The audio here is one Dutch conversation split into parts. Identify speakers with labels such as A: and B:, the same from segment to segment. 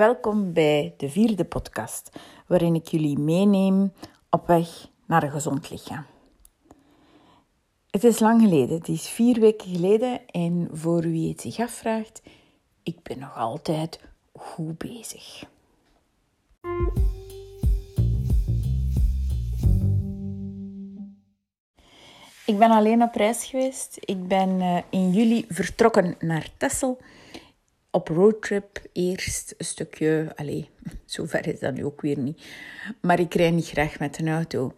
A: Welkom bij de vierde podcast, waarin ik jullie meeneem op weg naar een gezond lichaam. Het is lang geleden, het is vier weken geleden en voor wie het zich afvraagt, ik ben nog altijd goed bezig. Ik ben alleen op reis geweest. Ik ben eh, in juli vertrokken naar Texel op roadtrip eerst een stukje, allez, zover is dat nu ook weer niet, maar ik rijd niet graag met een auto.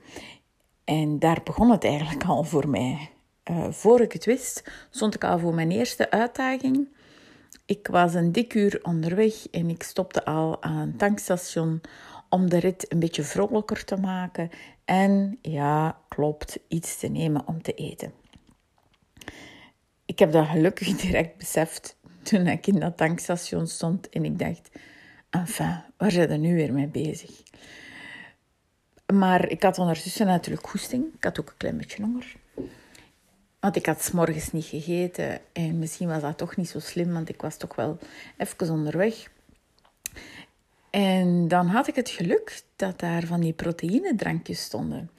A: En daar begon het eigenlijk al voor mij. Uh, voor ik het wist, stond ik al voor mijn eerste uitdaging. Ik was een dik uur onderweg en ik stopte al aan een tankstation om de rit een beetje vrolijker te maken. En ja, klopt, iets te nemen om te eten. Ik heb dat gelukkig direct beseft toen ik in dat tankstation stond en ik dacht, enfin, waar zijn we nu weer mee bezig? Maar ik had ondertussen natuurlijk goesting. Ik had ook een klein beetje honger. Want ik had s morgens niet gegeten. En misschien was dat toch niet zo slim, want ik was toch wel even onderweg. En dan had ik het geluk dat daar van die proteïnedrankjes stonden.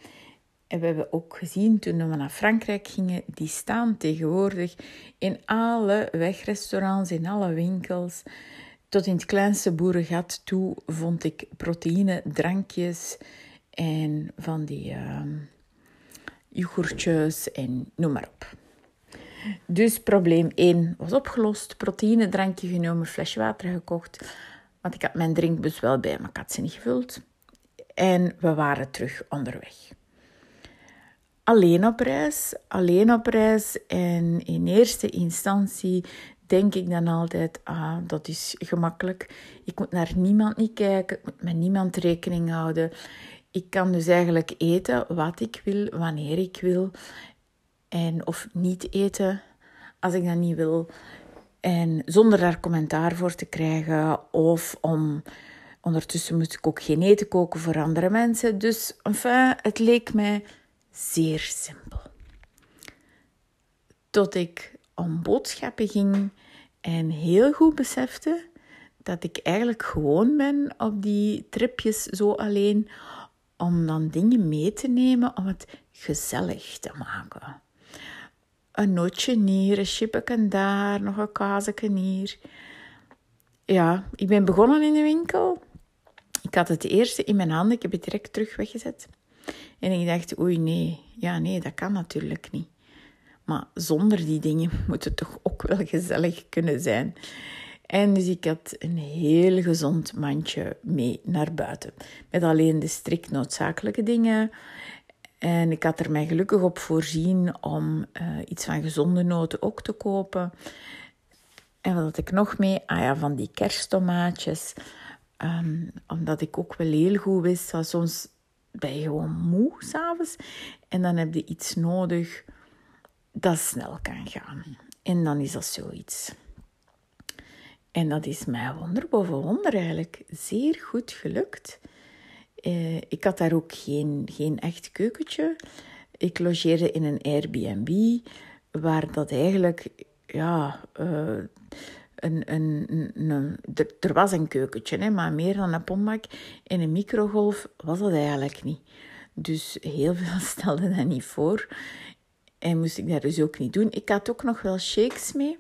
A: En we hebben ook gezien toen we naar Frankrijk gingen, die staan tegenwoordig in alle wegrestaurants, in alle winkels. Tot in het kleinste boerengat toe vond ik proteïne, drankjes en van die uh, yoghurtjes en noem maar op. Dus probleem 1 was opgelost. Proteïne, drankje genomen, flesje water gekocht. Want ik had mijn drinkbus wel bij, maar ik niet gevuld. En we waren terug onderweg alleen op reis. Alleen op reis. En in eerste instantie denk ik dan altijd, ah, dat is gemakkelijk. Ik moet naar niemand niet kijken. Ik moet met niemand rekening houden. Ik kan dus eigenlijk eten wat ik wil, wanneer ik wil. En of niet eten als ik dat niet wil. En zonder daar commentaar voor te krijgen. Of om... Ondertussen moet ik ook geen eten koken voor andere mensen. Dus enfin, het leek mij zeer simpel. Tot ik om boodschappen ging en heel goed besefte dat ik eigenlijk gewoon ben op die tripjes zo alleen om dan dingen mee te nemen om het gezellig te maken. Een nootje hier, een chipje daar, nog een kaasje hier. Ja, ik ben begonnen in de winkel. Ik had het eerste in mijn handen, ik heb het direct terug weggezet. En ik dacht, oei nee, ja nee, dat kan natuurlijk niet. Maar zonder die dingen moet het toch ook wel gezellig kunnen zijn. En dus ik had een heel gezond mandje mee naar buiten. Met alleen de strikt noodzakelijke dingen. En ik had er mij gelukkig op voorzien om uh, iets van gezonde noten ook te kopen. En wat had ik nog mee? Ah ja, van die kersttomaatjes. Um, omdat ik ook wel heel goed wist soms ben je gewoon moe s'avonds. En dan heb je iets nodig dat snel kan gaan. En dan is dat zoiets. En dat is mij wonder boven wonder eigenlijk zeer goed gelukt. Eh, ik had daar ook geen, geen echt keukentje. Ik logeerde in een Airbnb, waar dat eigenlijk, ja, uh, er was een keukentje, hè, maar meer dan een pombak en een microgolf was dat eigenlijk niet. Dus heel veel stelde dat niet voor. En moest ik dat dus ook niet doen. Ik had ook nog wel shakes mee.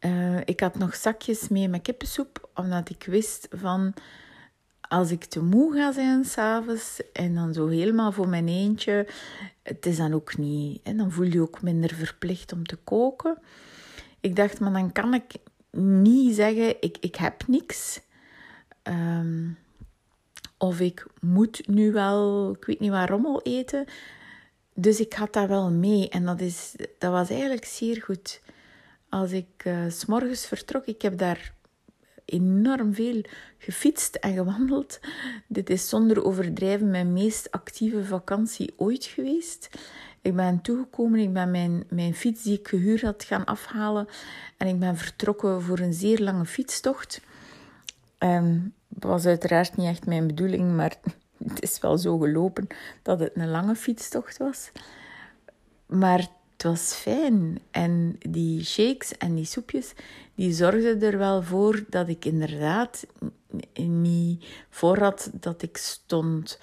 A: Uh, ik had nog zakjes mee met kippensoep, omdat ik wist van als ik te moe ga zijn s'avonds en dan zo helemaal voor mijn eentje, het is dan ook niet. En dan voel je ook minder verplicht om te koken. Ik dacht, maar dan kan ik niet zeggen, ik, ik heb niks. Ehm, of ik moet nu wel, ik weet niet waarom al eten. Dus ik had dat wel mee. En dat, is, dat was eigenlijk zeer goed. Als ik uh, s s'morgens vertrok, ik heb daar enorm veel gefietst en gewandeld. Dit is zonder overdrijven mijn meest actieve vakantie ooit geweest. Ik ben toegekomen, ik ben mijn, mijn fiets die ik gehuurd had gaan afhalen en ik ben vertrokken voor een zeer lange fietstocht. Um, dat was uiteraard niet echt mijn bedoeling, maar het is wel zo gelopen dat het een lange fietstocht was. Maar het het was fijn. En die shakes en die soepjes, die zorgden er wel voor dat ik inderdaad niet voor had dat ik stond,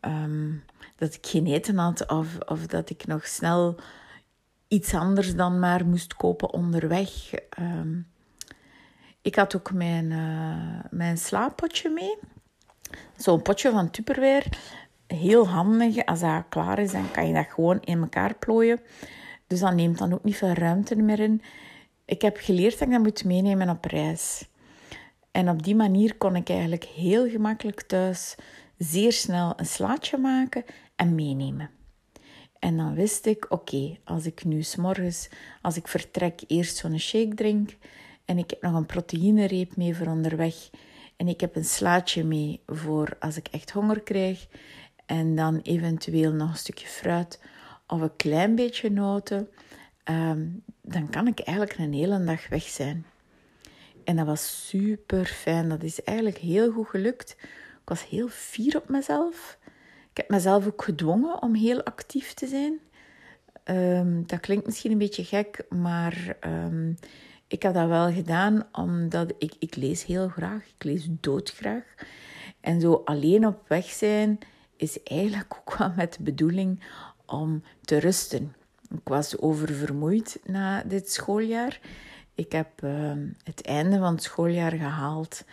A: ehm, dat ik geen eten had of, of dat ik nog snel iets anders dan maar moest kopen onderweg. Ehm, ik had ook mijn, uh, mijn slaappotje mee. Zo'n potje van Tupperware. Heel handig. Als dat klaar is, dan kan je dat gewoon in elkaar plooien. Dus dat neemt dan ook niet veel ruimte meer in. Ik heb geleerd dat ik dat moet meenemen op reis. En op die manier kon ik eigenlijk heel gemakkelijk thuis zeer snel een slaatje maken en meenemen. En dan wist ik, oké, als ik nu s'morgens, als ik vertrek, eerst zo'n shake drink en ik heb nog een proteïnereep mee voor onderweg en ik heb een slaatje mee voor als ik echt honger krijg en dan eventueel nog een stukje fruit of een klein beetje noten, ehm, dan kan ik eigenlijk een hele dag weg zijn. En dat was super fijn. Dat is eigenlijk heel goed gelukt. Ik was heel fier op mezelf. Ik heb mezelf ook gedwongen om heel actief te zijn. Ehm, dat klinkt misschien een beetje gek, maar um, ik heb dat wel gedaan omdat ik, ik lees heel graag. Ik lees doodgraag. En zo alleen op weg zijn is eigenlijk ook wel met de bedoeling om te rusten. Ik was oververmoeid na dit schooljaar. Ik heb ehm, het einde van het schooljaar gehaald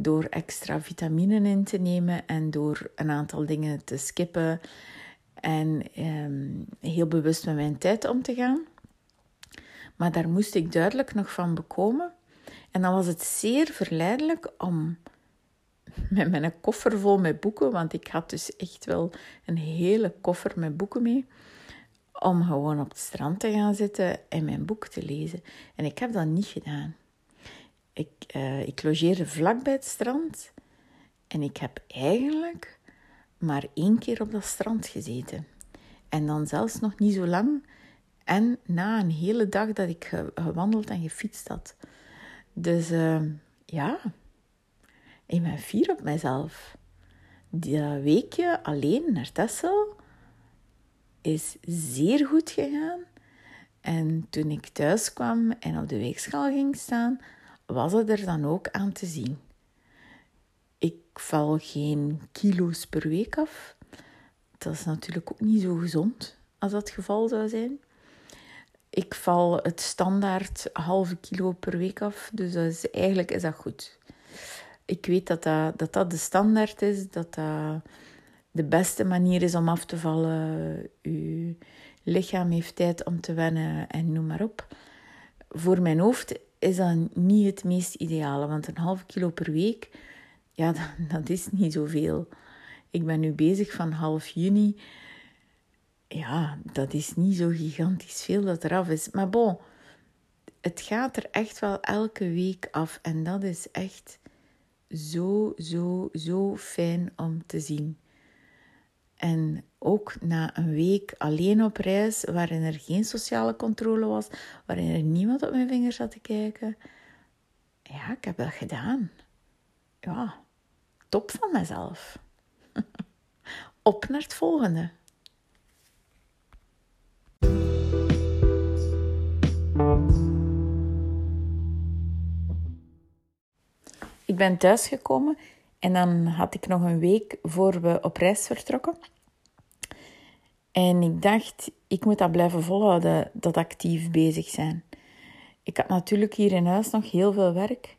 A: door extra vitamine in te nemen en door een aantal dingen te skippen en ehm, heel bewust met mijn tijd om te gaan. Maar daar moest ik duidelijk nog van bekomen. En dan was het zeer verleidelijk om met mijn koffer vol met boeken, want ik had dus echt wel een hele koffer met boeken mee, om gewoon op het strand te gaan zitten en mijn boek te lezen. En ik heb dat niet gedaan. Ik, uh, ik logeerde vlak bij het strand en ik heb eigenlijk maar één keer op dat strand gezeten. En dan zelfs nog niet zo lang en na een hele dag dat ik gewandeld en gefietst had. Dus uh, ja, ik ben fier op mezelf. Die weekje alleen naar Texel is zeer goed gegaan. En toen ik thuis kwam en op de weegschaal ging staan, was het er dan ook aan te zien. Ik val geen kilo's per week af. Dat is natuurlijk ook niet zo gezond als dat het geval zou zijn. Ik val het standaard halve kilo per week af, dus eigenlijk is dat goed. Ik weet dat dat, dat dat de standaard is, dat dat de beste manier is om af te vallen. Uw lichaam heeft tijd om te wennen en noem maar op. Voor mijn hoofd is dat niet het meest ideale, want een halve kilo per week, ja, dat, dat is niet zoveel. Ik ben nu bezig van half juni. Ja, dat is niet zo gigantisch veel dat eraf is. Maar bon, het gaat er echt wel elke week af. En dat is echt zo, zo, zo fijn om te zien. En ook na een week alleen op reis, waarin er geen sociale controle was, waarin er niemand op mijn vingers zat te kijken. Ja, ik heb dat gedaan. Ja, top van mezelf. op naar het volgende. Ik ben thuisgekomen en dan had ik nog een week voor we op reis vertrokken. En ik dacht, ik moet dat blijven volhouden, dat actief bezig zijn. Ik had natuurlijk hier in huis nog heel veel werk.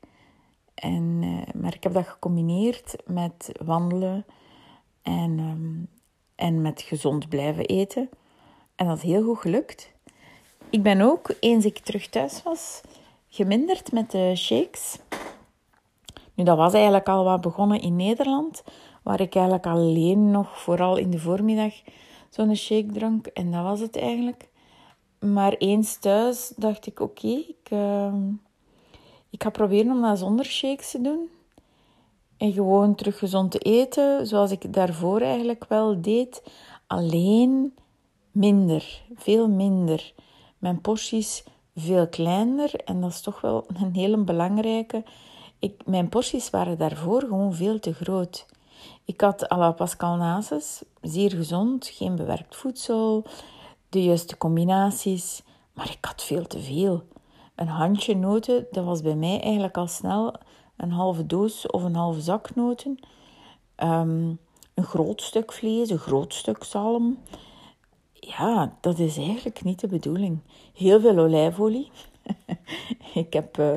A: En, uh, maar ik heb dat gecombineerd met wandelen en, um, en met gezond blijven eten. En dat is heel goed gelukt. Ik ben ook, eens ik terug thuis was, geminderd met de shakes. Nu, dat was eigenlijk al wat begonnen in Nederland, waar ik eigenlijk alleen nog, vooral in de voormiddag, zo'n shake drank. En dat was het eigenlijk. Maar eens thuis dacht ik, oké, ik, uh, ik ga proberen om dat zonder shakes te doen. En gewoon terug gezond te eten, zoals ik daarvoor eigenlijk wel deed. Alleen minder, veel minder. Mijn porties veel kleiner en dat is toch wel een hele belangrijke. Ik, mijn porties waren daarvoor gewoon veel te groot. Ik had à la Pascal zeer gezond, geen bewerkt voedsel, de juiste combinaties. Maar ik had veel te veel. Een handje noten, dat was bij mij eigenlijk al snel een halve doos of een halve zak noten. Ehm, een groot stuk vlees, een groot stuk zalm. Ja, dat is eigenlijk niet de bedoeling. Heel veel olijfolie. ik heb uh,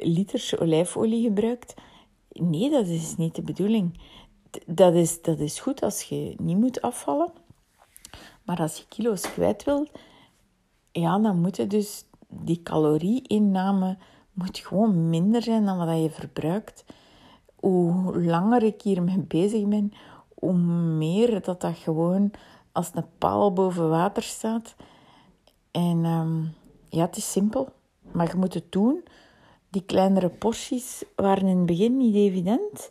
A: liters olijfolie gebruikt. Nee, dat is niet de bedoeling. Dat is, dat is goed als je niet moet afvallen. Maar als je kilo's kwijt wilt, ja, dan moet dus die calorieinname moet gewoon minder zijn dan wat je verbruikt. Hoe langer ik hiermee bezig ben, hoe meer dat dat gewoon als een paal boven water staat. En ehm, ja, het is simpel, maar je moet het doen. Die kleinere porties waren in het begin niet evident.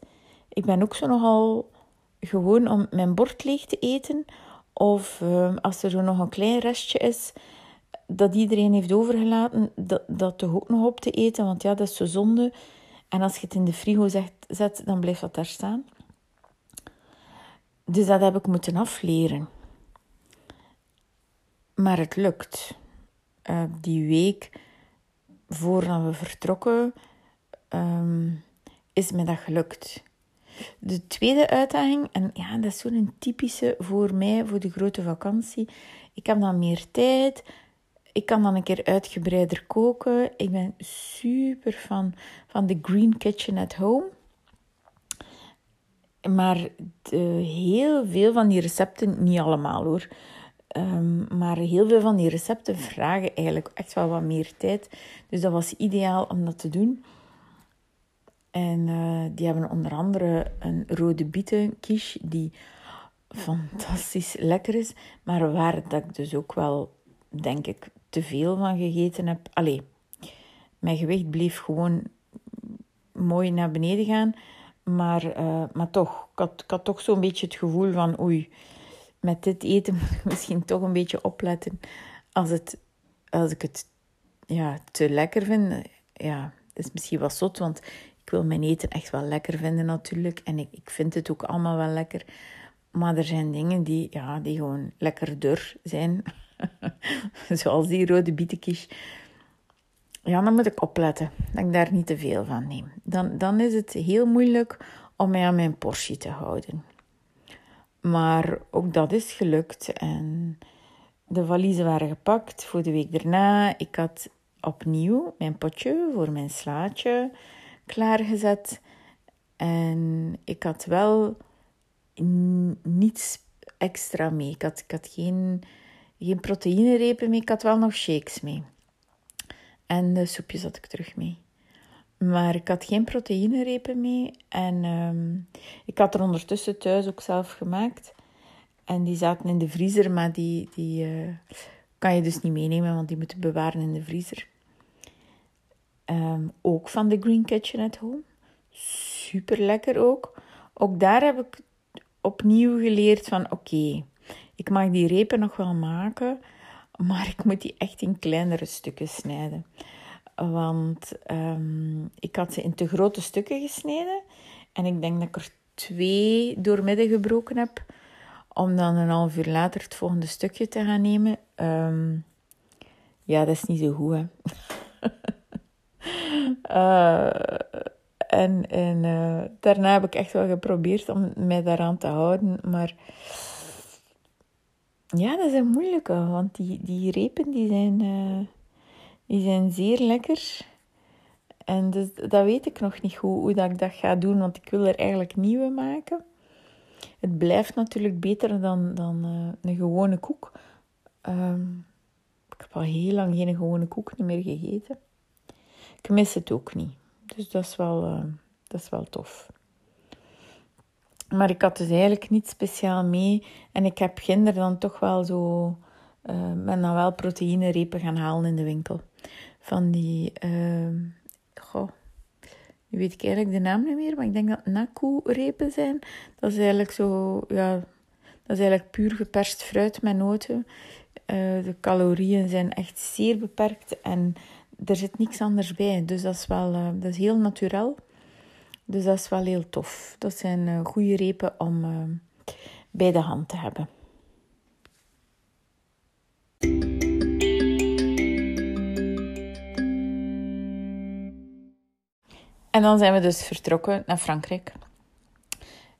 A: Ik ben ook zo nogal gewoon om mijn bord leeg te eten. Of ehm, als er zo nog een klein restje is, dat iedereen heeft overgelaten, dat, dat toch ook nog op te eten. Want ja, dat is zo zonde. En als je het in de frigo zet, zet dan blijft dat daar staan. Dus dat heb ik moeten afleren. Maar het lukt. Uh, die week voordat we vertrokken, um, is me dat gelukt. De tweede uitdaging, en ja, dat is zo'n typische voor mij, voor de grote vakantie. Ik heb dan meer tijd. Ik kan dan een keer uitgebreider koken. Ik ben super fan van de Green Kitchen at Home. Maar de, heel veel van die recepten, niet allemaal hoor, um, maar heel veel van die recepten vragen eigenlijk echt wel wat meer tijd. Dus dat was ideaal om dat te doen. En uh, die hebben onder andere een rode bietenquiche die fantastisch lekker is. Maar waar dat ik dus ook wel, denk ik, te veel van gegeten heb. Allee, mijn gewicht bleef gewoon mooi naar beneden gaan. Maar, uh, maar toch, ik had, had toch zo'n beetje het gevoel van oei, met dit eten moet ik misschien toch een beetje opletten. Als, het, als ik het ja, te lekker vind, ja, is misschien wat zot, want ik wil mijn eten echt wel lekker vinden natuurlijk. En ik, ik vind het ook allemaal wel lekker. Maar er zijn dingen die, ja, die gewoon zijn. Zoals die rode bietenkies. Ja, dan moet ik opletten dat ik daar niet te veel van neem. Dan, dan is het heel moeilijk om mij aan mijn portie te houden. Maar ook dat is gelukt. En de valiezen waren gepakt voor de week daarna. Ik had opnieuw mijn potje voor mijn slaatje klaargezet. En ik had wel niets extra mee. Ik had, ik had geen, geen proteïnerepen mee. Ik had wel nog shakes mee. En de soepjes had ik terug mee. Maar ik had geen proteïnerepen mee. En um, ik had er ondertussen thuis ook zelf gemaakt. En die zaten in de vriezer, maar die, die uh, kan je dus niet meenemen, want die moeten bewaren in de vriezer. Um, ook van de Green Kitchen at Home. Super lekker ook. Ook daar heb ik opnieuw geleerd van oké, ik mag die repen nog wel maken, maar ik moet die echt in kleinere stukken snijden. Want um, ik had ze in te grote stukken gesneden. En ik denk dat ik er twee doormidden gebroken heb. Om dan een half uur later het volgende stukje te gaan nemen. Um, ja, dat is niet zo goed, hè. uh, en en uh, daarna heb ik echt wel geprobeerd om mij daaraan te houden. Maar ja, dat is een moeilijke. Want die, die repen die zijn... Uh, die zijn zeer lekker. En dus, dat weet ik nog niet goed hoe dat ik dat ga doen, want ik wil er eigenlijk nieuwe maken. Het blijft natuurlijk beter dan, dan een gewone koek. Um, ik heb al heel lang geen gewone koek meer gegeten. Ik mis het ook niet. Dus dat is wel, uh, dat is wel tof. Maar ik had dus eigenlijk niet speciaal mee. En ik heb ginder dan toch wel zo... Uh, ben dan wel proteïnerepen gaan halen in de winkel van die, uh, goh, nu weet ik eigenlijk de naam niet meer, maar ik denk dat Naku-repen zijn. Dat is eigenlijk zo, ja, dat is eigenlijk puur geperst fruit met noten. De calorieën zijn echt zeer beperkt en er zit niks anders bij. Dus dat is wel eh, dat is heel natuurlijk. Dus dat is wel heel tof. Dat zijn eh, goede repen om eh, bij de hand te hebben. En dan zijn we dus vertrokken naar Frankrijk.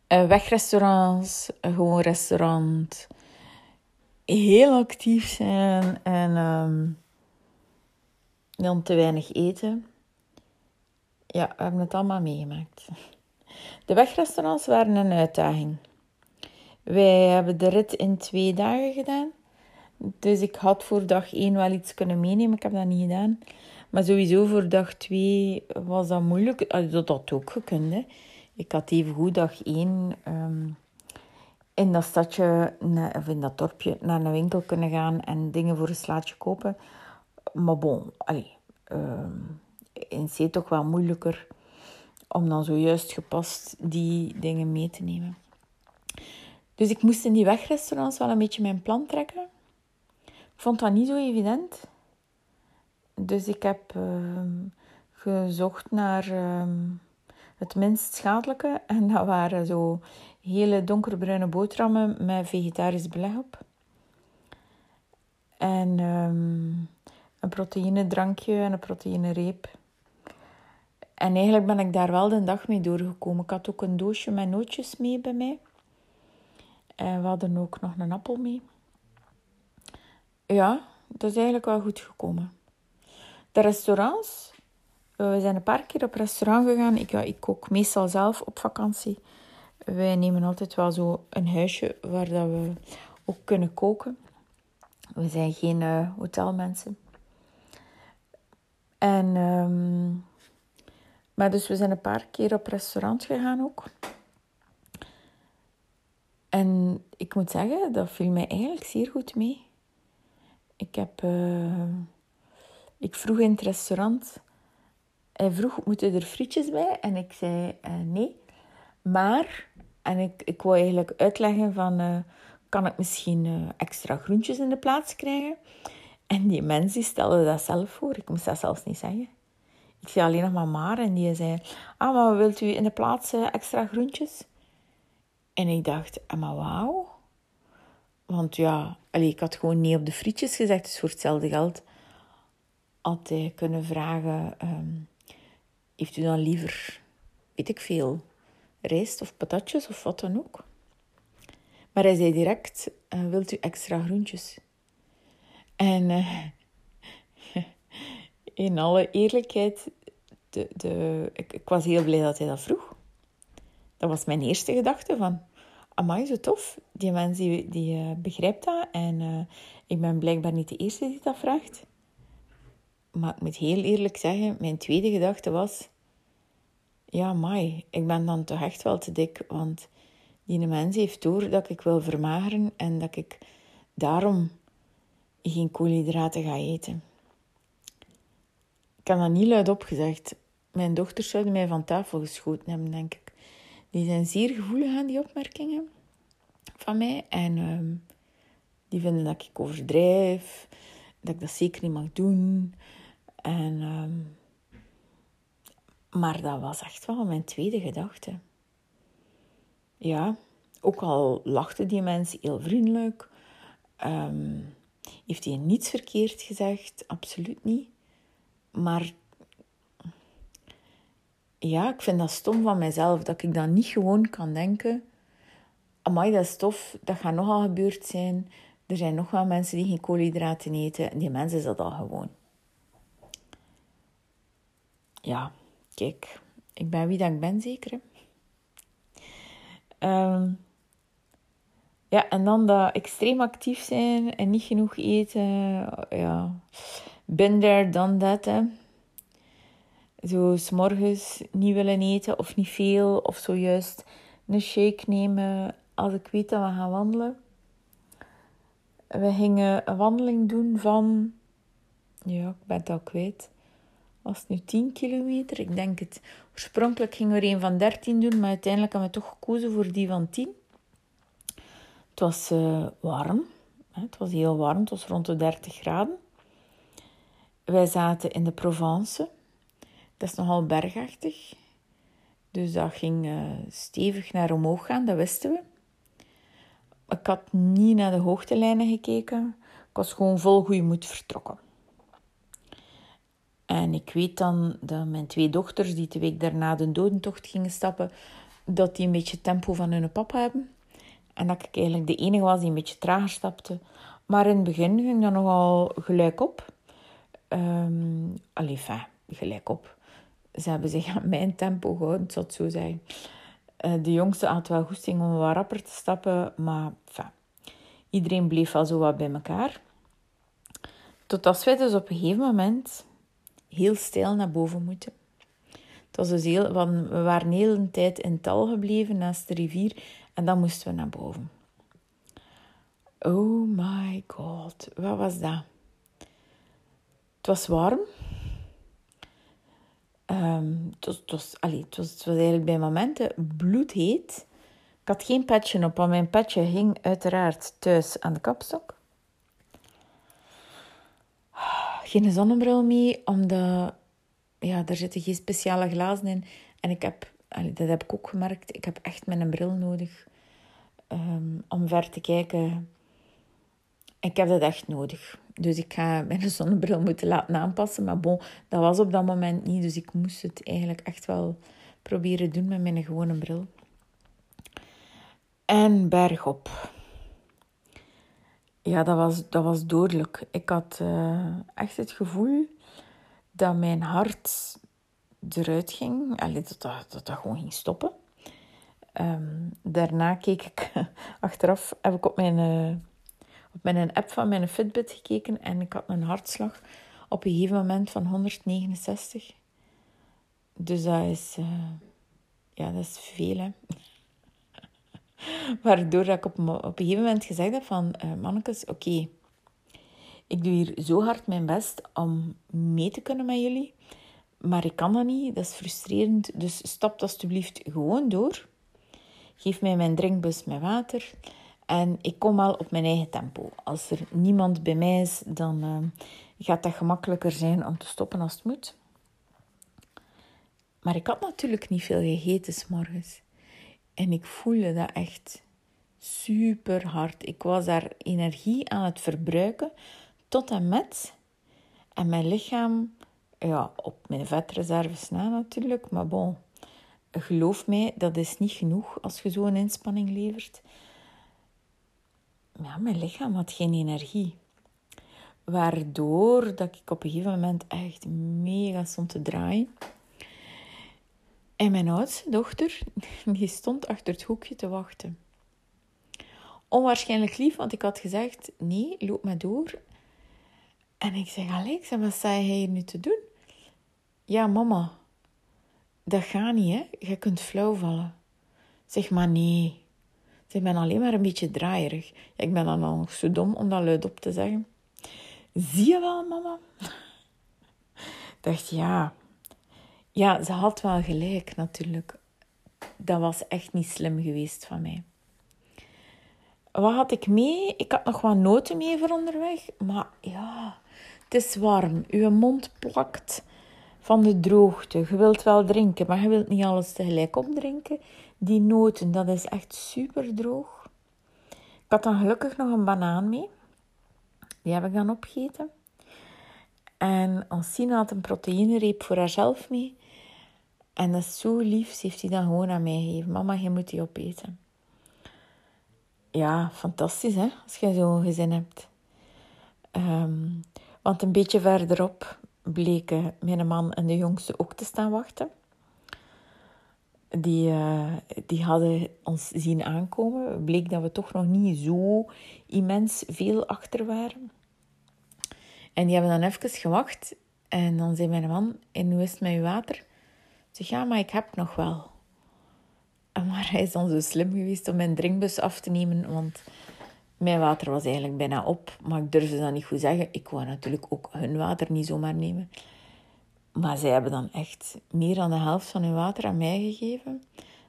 A: wegrestaurants, gewoon restaurant. Heel actief zijn en... Ehm, dan te weinig eten. Ja, we hebben het allemaal meegemaakt. De wegrestaurants waren een uitdaging. Wij hebben de rit in twee dagen gedaan. Dus ik had voor dag één wel iets kunnen meenemen. Ik heb dat niet gedaan. Maar sowieso voor dag twee was dat moeilijk. Dat had ook gekund. Ik had even goed dag één um, in dat stadje, of in dat dorpje, naar een winkel kunnen gaan en dingen voor een slaatje kopen. Maar bon, allee, um, in C toch wel moeilijker om dan zojuist gepast die dingen mee te nemen. Dus ik moest in die wegrestaurants wel een beetje mijn plan trekken. Ik vond dat niet zo evident. Dus ik heb ehm, gezocht naar ehm, het minst schadelijke. En dat waren zo hele donkerbruine boterhammen met vegetarisch beleg op. En een proteïnedrankje en een proteïnereep. En eigenlijk ben ik daar wel de dag mee doorgekomen. Ik had ook een doosje met nootjes mee bij mij. En we hadden ook nog een appel mee. Ja, dat is eigenlijk wel goed gekomen. De restaurants. Eh, we zijn een paar keer op restaurant gegaan. Ik, ik kook meestal zelf op vakantie. Wij nemen altijd wel zo een huisje waar dat we ook kunnen koken. We zijn geen uh, hotelmensen. En, um, maar dus we zijn een paar keer op restaurant gegaan ook. En ik moet zeggen, dat viel mij eigenlijk zeer goed mee. Ik heb... Uh, ik vroeg in het restaurant... Hij vroeg, moeten er frietjes bij? En ik zei uh, nee. Maar... En ik, ik wou eigenlijk uitleggen van... Uh, kan ik misschien extra groentjes in de plaats krijgen? En die mens die stelde dat zelf voor. Ik moest dat zelfs niet zeggen. Ik zei alleen nog maar maar. En die zei... Ah, maar wilt u in de plaats extra groentjes? En ik dacht, ah, wauw. Want ja, allee, ik had gewoon nee op de frietjes gezegd. Dus voor hetzelfde geld had hij kunnen vragen... Um, heeft u dan liever, weet ik veel, rijst of patatjes of wat dan ook? Maar hij zei direct, uh, wilt u extra groentjes? En uh, in alle eerlijkheid, de, de, ik, ik was heel blij dat hij dat vroeg. Dat was mijn eerste gedachte van... Amai, zo tof. Die mens die, die uh, begrijpt dat. En uh, ik ben blijkbaar niet de eerste die dat vraagt. Maar ik moet heel eerlijk zeggen, mijn tweede gedachte was... Ja, mai, ik ben dan toch echt wel te dik. Want die mens heeft door dat ik wil vermageren. En dat ik daarom geen koolhydraten ga eten. Ik heb dat niet luid gezegd. Mijn dochters zouden mij van tafel geschoten hebben, denk ik. Die zijn zeer gevoelig aan die opmerkingen van mij. En ehm, die vinden dat ik overdrijf, dat ik dat zeker niet mag doen. En, ehm, maar dat was echt wel mijn tweede gedachte. Ja, ook al lachte die mens heel vriendelijk, um, heeft hij niets verkeerd gezegd, absoluut niet. Maar ja, ik vind dat stom van mezelf, dat ik dan niet gewoon kan denken... Amai, dat is tof, dat gaat nogal gebeurd zijn. Er zijn nog wel mensen die geen koolhydraten eten. En die mensen is dat al gewoon. Ja, kijk. Ik ben wie dat ik ben, zeker. Um, ja, en dan dat extreem actief zijn en niet genoeg eten. Ja, been there, done that, hè zo s'morgens niet willen eten of niet veel, of zojuist een shake nemen als ik weet dat we gaan wandelen. We gingen een wandeling doen van, ja, ik ben het al kwijt. Was het nu 10 kilometer? Ik denk het. Oorspronkelijk gingen we er een van 13 doen, maar uiteindelijk hebben we toch gekozen voor die van 10. Het was uh, warm. Het was heel warm, het was rond de 30 graden. Wij zaten in de Provence. Dat is nogal bergachtig. Dus dat ging uh, stevig naar omhoog gaan, dat wisten we. Ik had niet naar de hoogtelijnen gekeken. Ik was gewoon vol goede moed vertrokken. En ik weet dan dat mijn twee dochters, die de week daarna de dodentocht gingen stappen, dat die een beetje tempo van hun papa hebben. En dat ik eigenlijk de enige was die een beetje trager stapte. Maar in het begin ging dat nogal gelijk op. Um, allee, fijn, gelijk op. Ze hebben zich aan mijn tempo gehouden, zal het zo zijn. Uh, de jongste had wel goesting om wat rapper te stappen, maar. Iedereen bleef wel zo wat bij elkaar. Tot als wij dus op een gegeven moment heel stijl naar boven moeten. Het was dus heel, we waren de hele tijd in tal gebleven naast de rivier en dan moesten we naar boven. Oh my god, wat was dat? Het was warm. Um, het, was, allee, het, was, het was eigenlijk bij momenten bloedheet. Ik had geen petje op, want mijn petje hing uiteraard thuis aan de kapstok. Geen zonnebril mee, omdat ja, er zitten geen speciale glazen in. En ik heb, dat heb ik ook gemerkt, ik heb echt mijn bril nodig um, om ver te kijken. Ik heb dat echt nodig. Dus ik ga mijn zonnebril moeten laten aanpassen. Maar bon, dat was op dat moment niet. Dus ik moest het eigenlijk echt wel proberen doen met mijn gewone bril. En bergop. Ja, dat was, dat was dodelijk. Ik had uh, echt het gevoel dat mijn hart eruit ging. Allee, dat, dat, dat, gewoon ging stoppen. Um, daarna keek ik, achteraf heb ik op mijn, uh, op mijn app van mijn Fitbit gekeken en ik had een hartslag op een gegeven moment van 169. Dus dat is, uh, ja, dat is veel, hè. Waardoor ik op, op een gegeven moment gezegd heb van... Uh, mannetjes, oké. ik doe hier zo hard mijn best om mee te kunnen met jullie. Maar ik kan dat niet. Dat is frustrerend. Dus stap alsjeblieft gewoon door. Geef mij mijn drinkbus met water. En ik kom wel op mijn eigen tempo. Als er niemand bij mij is, dan uh, gaat dat gemakkelijker zijn om te stoppen als het moet. Maar ik had natuurlijk niet veel gegeten s morgens. En ik voelde dat echt super hard. Ik was daar energie aan het verbruiken tot en met. En mijn lichaam, ja, op mijn vetreserves na natuurlijk, maar bon, geloof mij, dat is niet genoeg als je zo'n inspanning levert. Ja, mijn lichaam had geen energie. Waardoor dat ik op een gegeven moment echt mega stond te draaien. En mijn oudste dochter, die stond achter het hoekje te wachten. Onwaarschijnlijk lief, want ik had gezegd, nee, loop maar door. En ik zeg, Alex, wat sta je hier nu te doen? Ja, mama, dat gaat niet, hè. Je kunt flauw vallen. Zeg maar, nee. Ik ben alleen maar een beetje draaierig. ik ben dan nog zo dom om dat luid op te zeggen. Zie je wel, mama? Dacht, ja, ja, ze had wel gelijk natuurlijk. Dat was echt niet slim geweest van mij. Wat had ik mee? Ik had nog wat noten mee voor onderweg. Maar ja, het is warm. Uw mond plakt van de droogte. Je wilt wel drinken, maar je wilt niet alles tegelijk opdrinken. Die noten, dat is echt super droog. Ik had dan gelukkig nog een banaan mee. Die heb ik dan opgegeten. En Ancine had een proteïnereep voor haarzelf mee. En dat is zo lief. Ze heeft die dan gewoon aan mij gegeven. Mama, je moet die opeten. Ja, fantastisch hè, als je zo'n gezin hebt. Ehm, want een beetje verderop bleken mijn man en de jongste ook te staan wachten. Die, uh, die hadden ons zien aankomen. Bleek dat we toch nog niet zo immens veel achter waren. En die hebben dan even gewacht. En dan zei mijn man, en hoe is het met water? zeg, ja, maar ik heb nog wel. Maar hij is dan zo slim geweest om mijn drinkbus af te nemen, want mijn water was eigenlijk bijna op. Maar ik durfde dat niet goed zeggen. Ik wou natuurlijk ook hun water niet zomaar nemen. Maar zij hebben dan echt meer dan de helft van hun water aan mij gegeven,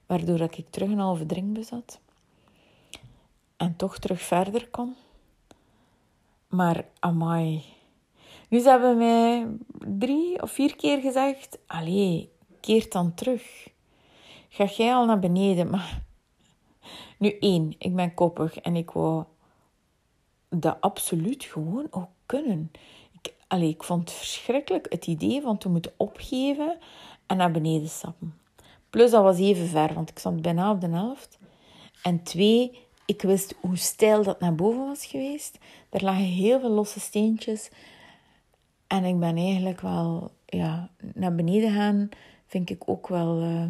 A: waardoor ik terug een halve drinkbus had. En toch terug verder kon. Maar amai. Nu ze hebben mij drie of vier keer gezegd: Allee, keert dan terug. Ga jij al naar beneden? Maar nu één, ik ben koppig en ik wou dat absoluut gewoon ook kunnen. Ik, ik vond het verschrikkelijk, het idee van te moeten opgeven en naar beneden stappen. Plus, dat was even ver, want ik stond bijna op de helft. En twee, ik wist hoe steil dat naar boven was geweest. Er lagen heel veel losse steentjes. En ik ben eigenlijk wel ja, naar beneden gaan, vind ik ook wel uh,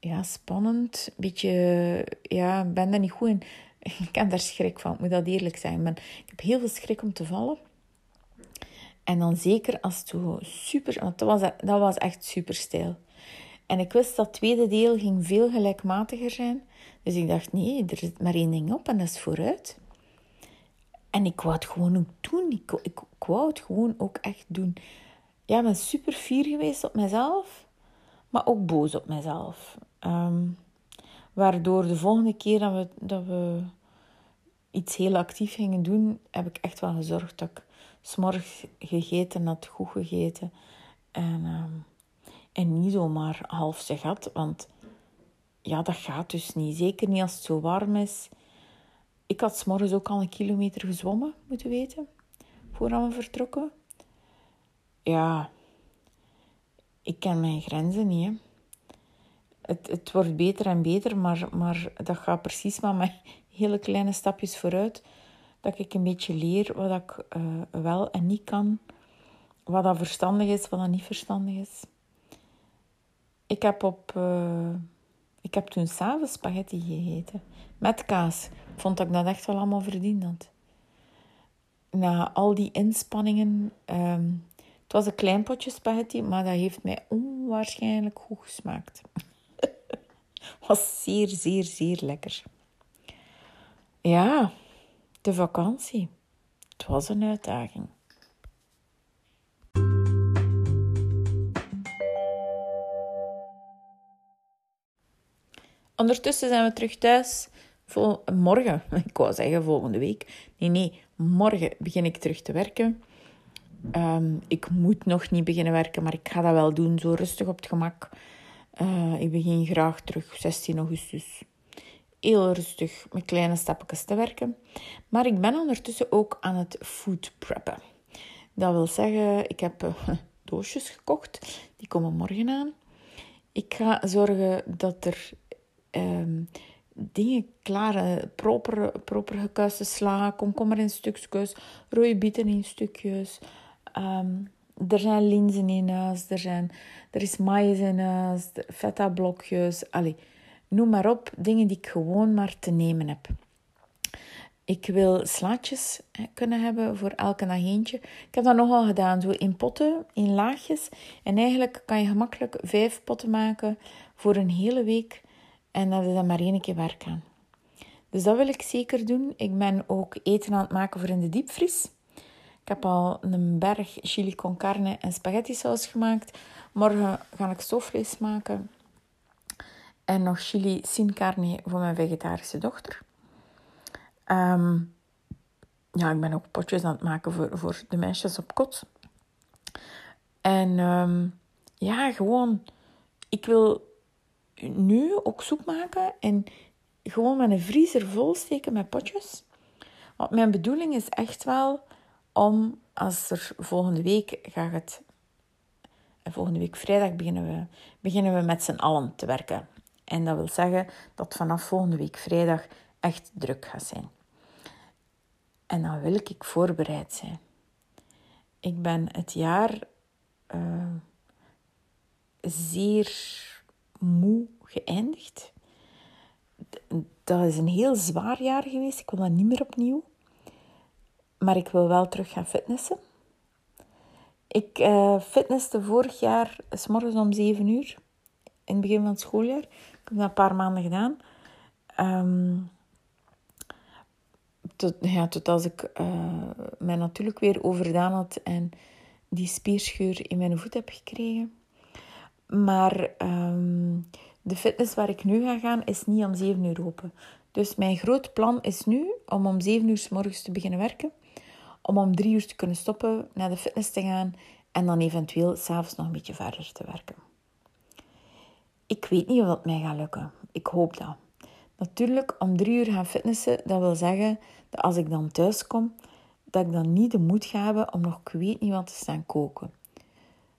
A: ja, spannend. Beetje, ja, ben daar niet goed in. Ik heb daar schrik van, ik moet dat eerlijk zijn. Maar ik heb heel veel schrik om te vallen. En dan zeker als het super... Want dat was, dat was echt super stijl. En ik wist dat het tweede deel ging veel gelijkmatiger zijn. Dus ik dacht, nee, er zit maar één ding op en dat is vooruit. En ik wou het gewoon ook doen. Ik, ik, ik wou het gewoon ook echt doen. Ja, ik ben super fier geweest op mezelf. Maar ook boos op mezelf. Ehm, waardoor de volgende keer dat we, dat we iets heel actief gingen doen, heb ik echt wel gezorgd dat ik s'morgens gegeten had, goed gegeten. En, um, en niet zomaar half ze had, want ja, dat gaat dus niet. Zeker niet als het zo warm is. Ik had s'morgens ook al een kilometer gezwommen, moeten weten, voordat we vertrokken. Ja, ik ken mijn grenzen niet. Hè. Het, het wordt beter en beter, maar, maar dat gaat precies maar met hele kleine stapjes vooruit. Dat ik een beetje leer wat ik uh, wel en niet kan. Wat dat verstandig is, wat dat niet verstandig is. Ik heb, op, uh, ik heb toen s'avonds spaghetti gegeten. Met kaas. Vond dat ik dat echt wel allemaal verdiend had. Na al die inspanningen... Um, het was een klein potje spaghetti, maar dat heeft mij onwaarschijnlijk goed gesmaakt. Was zeer, zeer, zeer lekker. Ja, de vakantie. Het was een uitdaging. Ondertussen zijn we terug thuis. Vol morgen, ik wou zeggen volgende week. Nee, nee, morgen begin ik terug te werken. Um, ik moet nog niet beginnen werken, maar ik ga dat wel doen, zo rustig op het gemak. Uh, ik begin graag terug 16 augustus. Heel rustig met kleine stapjes te werken. Maar ik ben ondertussen ook aan het food preppen. Dat wil zeggen, ik heb uh, doosjes gekocht. Die komen morgen aan. Ik ga zorgen dat er um, dingen klaar, proper, proper gekuiste sla, komkommer in stukjes, rode bieten in stukjes. Um, er zijn linzen in huis, er, zijn, er is maïs in huis, feta blokjes. Allee, noem maar op, dingen die ik gewoon maar te nemen heb. Ik wil slaatjes kunnen hebben voor elke dag eentje. Ik heb dat nogal gedaan, zo in potten, in laagjes. En eigenlijk kan je gemakkelijk vijf potten maken voor een hele week. En dat is dan maar één keer werk aan. Dus dat wil ik zeker doen. Ik ben ook eten aan het maken voor in de diepvries. Ik heb al een berg chili con carne en spaghetti saus gemaakt. Morgen ga ik stoofvlees maken. En nog chili sin carne voor mijn vegetarische dochter. Ehm, ja, ik ben ook potjes aan het maken voor, voor de meisjes op kot. En ehm, ja, gewoon, ik wil nu ook soep maken en gewoon mijn vriezer vol steken met potjes. Want mijn bedoeling is echt wel om, als er volgende week gaat het, volgende week vrijdag beginnen we, beginnen we met z'n allen te werken. En dat wil zeggen dat vanaf volgende week vrijdag echt druk gaat zijn. En dan wil ik voorbereid zijn. Ik ben het jaar uh, zeer moe geëindigd. Dat is een heel zwaar jaar geweest. Ik wil dat niet meer opnieuw. Maar ik wil wel terug gaan fitnessen. Ik uh, fitnesste vorig jaar s morgens om 7 uur. In het begin van het schooljaar. Ik heb dat een paar maanden gedaan. Um, tot, ja, tot als ik uh, mij natuurlijk weer overdaan had en die spierscheur in mijn voet heb gekregen. Maar um, de fitness waar ik nu ga gaan is niet om 7 uur open. Dus mijn groot plan is nu om om 7 uur s morgens te beginnen werken. Om om 3 uur te kunnen stoppen, naar de fitness te gaan en dan eventueel s'avonds nog een beetje verder te werken. Ik weet niet of dat mij gaat lukken. Ik hoop dat. Natuurlijk, om drie uur gaan fitnessen, dat wil zeggen dat als ik dan thuis kom, dat ik dan niet de moed ga hebben om nog ik weet niet wat te staan koken.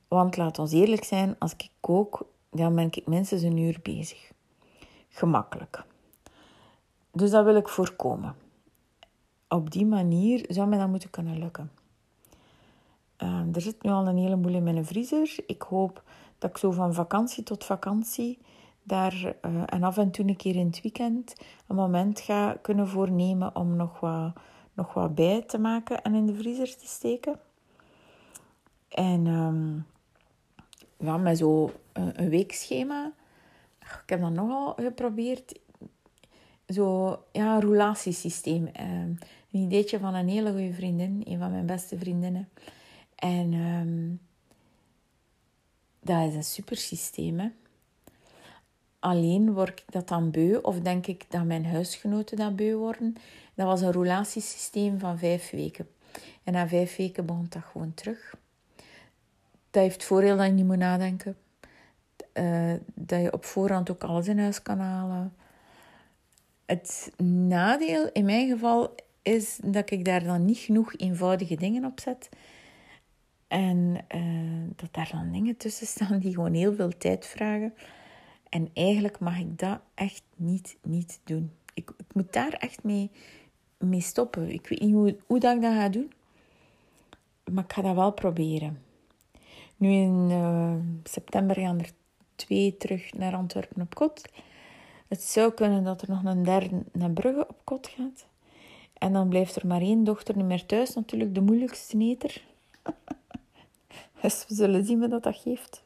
A: Want laat ons eerlijk zijn, als ik kook, dan ben ik minstens een uur bezig. Gemakkelijk. Dus dat wil ik voorkomen. Op die manier zou mij dat moeten kunnen lukken. Ehm, er zit nu al een heleboel in mijn vriezer. Ik hoop dat ik zo van vakantie tot vakantie daar uh, en af en toe een keer in het weekend een moment ga kunnen voornemen om nog wat, nog wat bij te maken en in de vriezer te steken. En um, met zo een, een weekschema. Ik heb dat nogal geprobeerd. Zo, ja, een roulatiesysteem. Um, een ideetje van een hele goede vriendin, een van mijn beste vriendinnen. En um, dat is een super systeem. Hè? Alleen word ik dat dan beu, of denk ik dat mijn huisgenoten dat beu worden. Dat was een roulatiesysteem van vijf weken. En na vijf weken begon dat gewoon terug. Dat heeft voordeel dat je niet moet nadenken. Uh, dat je op voorhand ook alles in huis kan halen. Het nadeel in mijn geval is dat ik daar dan niet genoeg eenvoudige dingen op zet. En uh, dat daar dan dingen tussen staan die gewoon heel veel tijd vragen. En eigenlijk mag ik dat echt niet, niet doen. Ik, moet daar echt mee, mee stoppen. Ik weet niet hoe, hoe dat ik dat ga doen. Maar ik ga dat wel proberen. Nu in uh, september gaan er twee terug naar Antwerpen op kot. Het zou kunnen dat er nog een derde naar Brugge op kot gaat. En dan blijft er maar één dochter niet meer thuis. Natuurlijk de moeilijkste neter. dus we zullen zien wat dat geeft.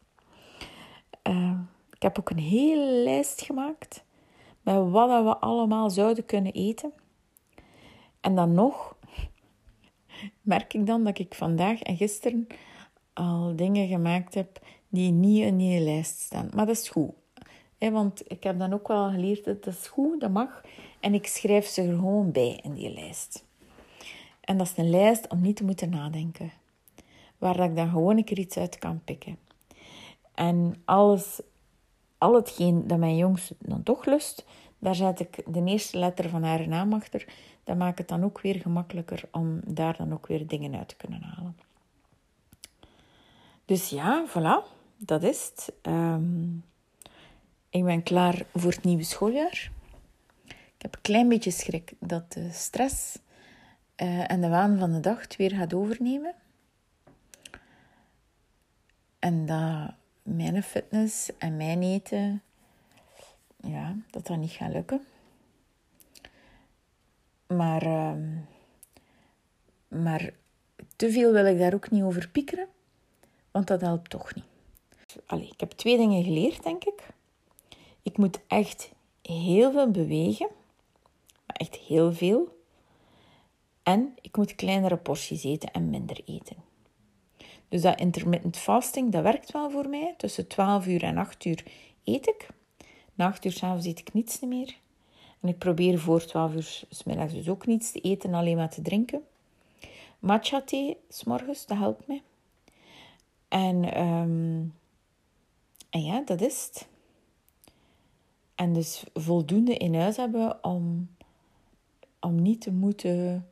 A: Uh, ik heb ook een hele lijst gemaakt met wat we allemaal zouden kunnen eten. En dan nog merk ik dan dat ik vandaag en gisteren al dingen gemaakt heb die niet in die lijst staan. Maar dat is goed. Want ik heb dan ook wel geleerd dat dat is goed, dat mag. En ik schrijf ze er gewoon bij in die lijst. En dat is een lijst om niet te moeten nadenken. Waar ik dan gewoon een keer iets uit kan pikken. En alles al hetgeen dat mijn jongste dan toch lust, daar zet ik de eerste letter van haar naam achter. Dat maakt het dan ook weer gemakkelijker om daar dan ook weer dingen uit te kunnen halen. Dus ja, voilà, dat is het. Ehm, ik ben klaar voor het nieuwe schooljaar. Ik heb een klein beetje schrik dat de stress uh, en de waan van de dag het weer gaat overnemen. En dat mijn fitness en mijn eten, ja, dat dat niet gaat lukken. Maar, uh, maar te veel wil ik daar ook niet over piekeren, want dat helpt toch niet. Allee, ik heb twee dingen geleerd, denk ik. Ik moet echt heel veel bewegen, maar echt heel veel. En ik moet kleinere porties eten en minder eten. Dus dat intermittent fasting, dat werkt wel voor mij. Tussen 12 uur en 8 uur eet ik. Na 8 uur s'avonds eet ik niets meer. En ik probeer voor 12 uur s middags dus ook niets te eten, alleen maar te drinken. Matcha thee, s'morgens, dat helpt mij. En, um, en ja, dat is het. En dus voldoende in huis hebben om, om niet te moeten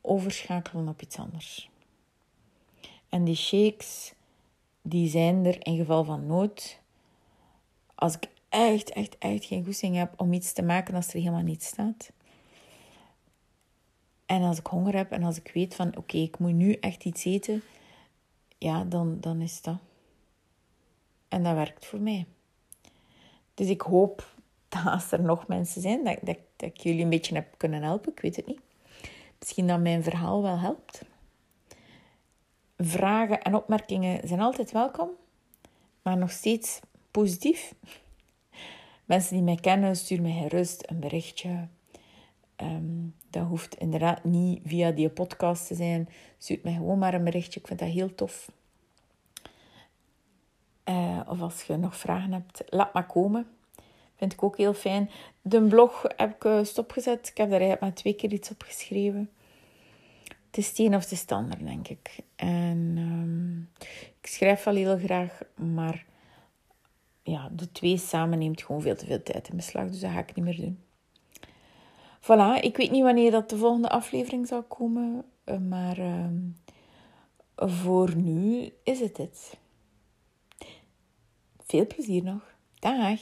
A: overschakelen op iets anders. En die shakes, die zijn er in geval van nood. Als ik echt, echt, echt geen goesting heb om iets te maken als er helemaal niets staat. En als ik honger heb en als ik weet van oké, ik moet nu echt iets eten, ja, dan, dan is dat. En dat werkt voor mij. Dus ik hoop dat als er nog mensen zijn, dat, dat, ik jullie een beetje heb kunnen helpen. Ik weet het niet. Misschien dat mijn verhaal wel helpt vragen en opmerkingen zijn altijd welkom, maar nog steeds positief. Mensen die mij kennen, stuur mij gerust een berichtje. Um, dat hoeft inderdaad niet via die podcast te zijn. Stuur mij gewoon maar een berichtje. Ik vind dat heel tof. Uh, of als je nog vragen hebt, laat maar komen. Vind ik ook heel fijn. De blog heb ik eh, stopgezet. Ik heb daar eigenlijk maar twee keer iets op geschreven het is het een of het ander, denk ik. En um, ik schrijf wel heel graag, maar ja, de twee samen neemt gewoon veel te veel tijd in beslag. Dus dat ga ik niet meer doen. Voilà, ik weet niet wanneer dat de volgende aflevering zal komen. maar ehm, voor nu is het het. Veel plezier nog. Dag!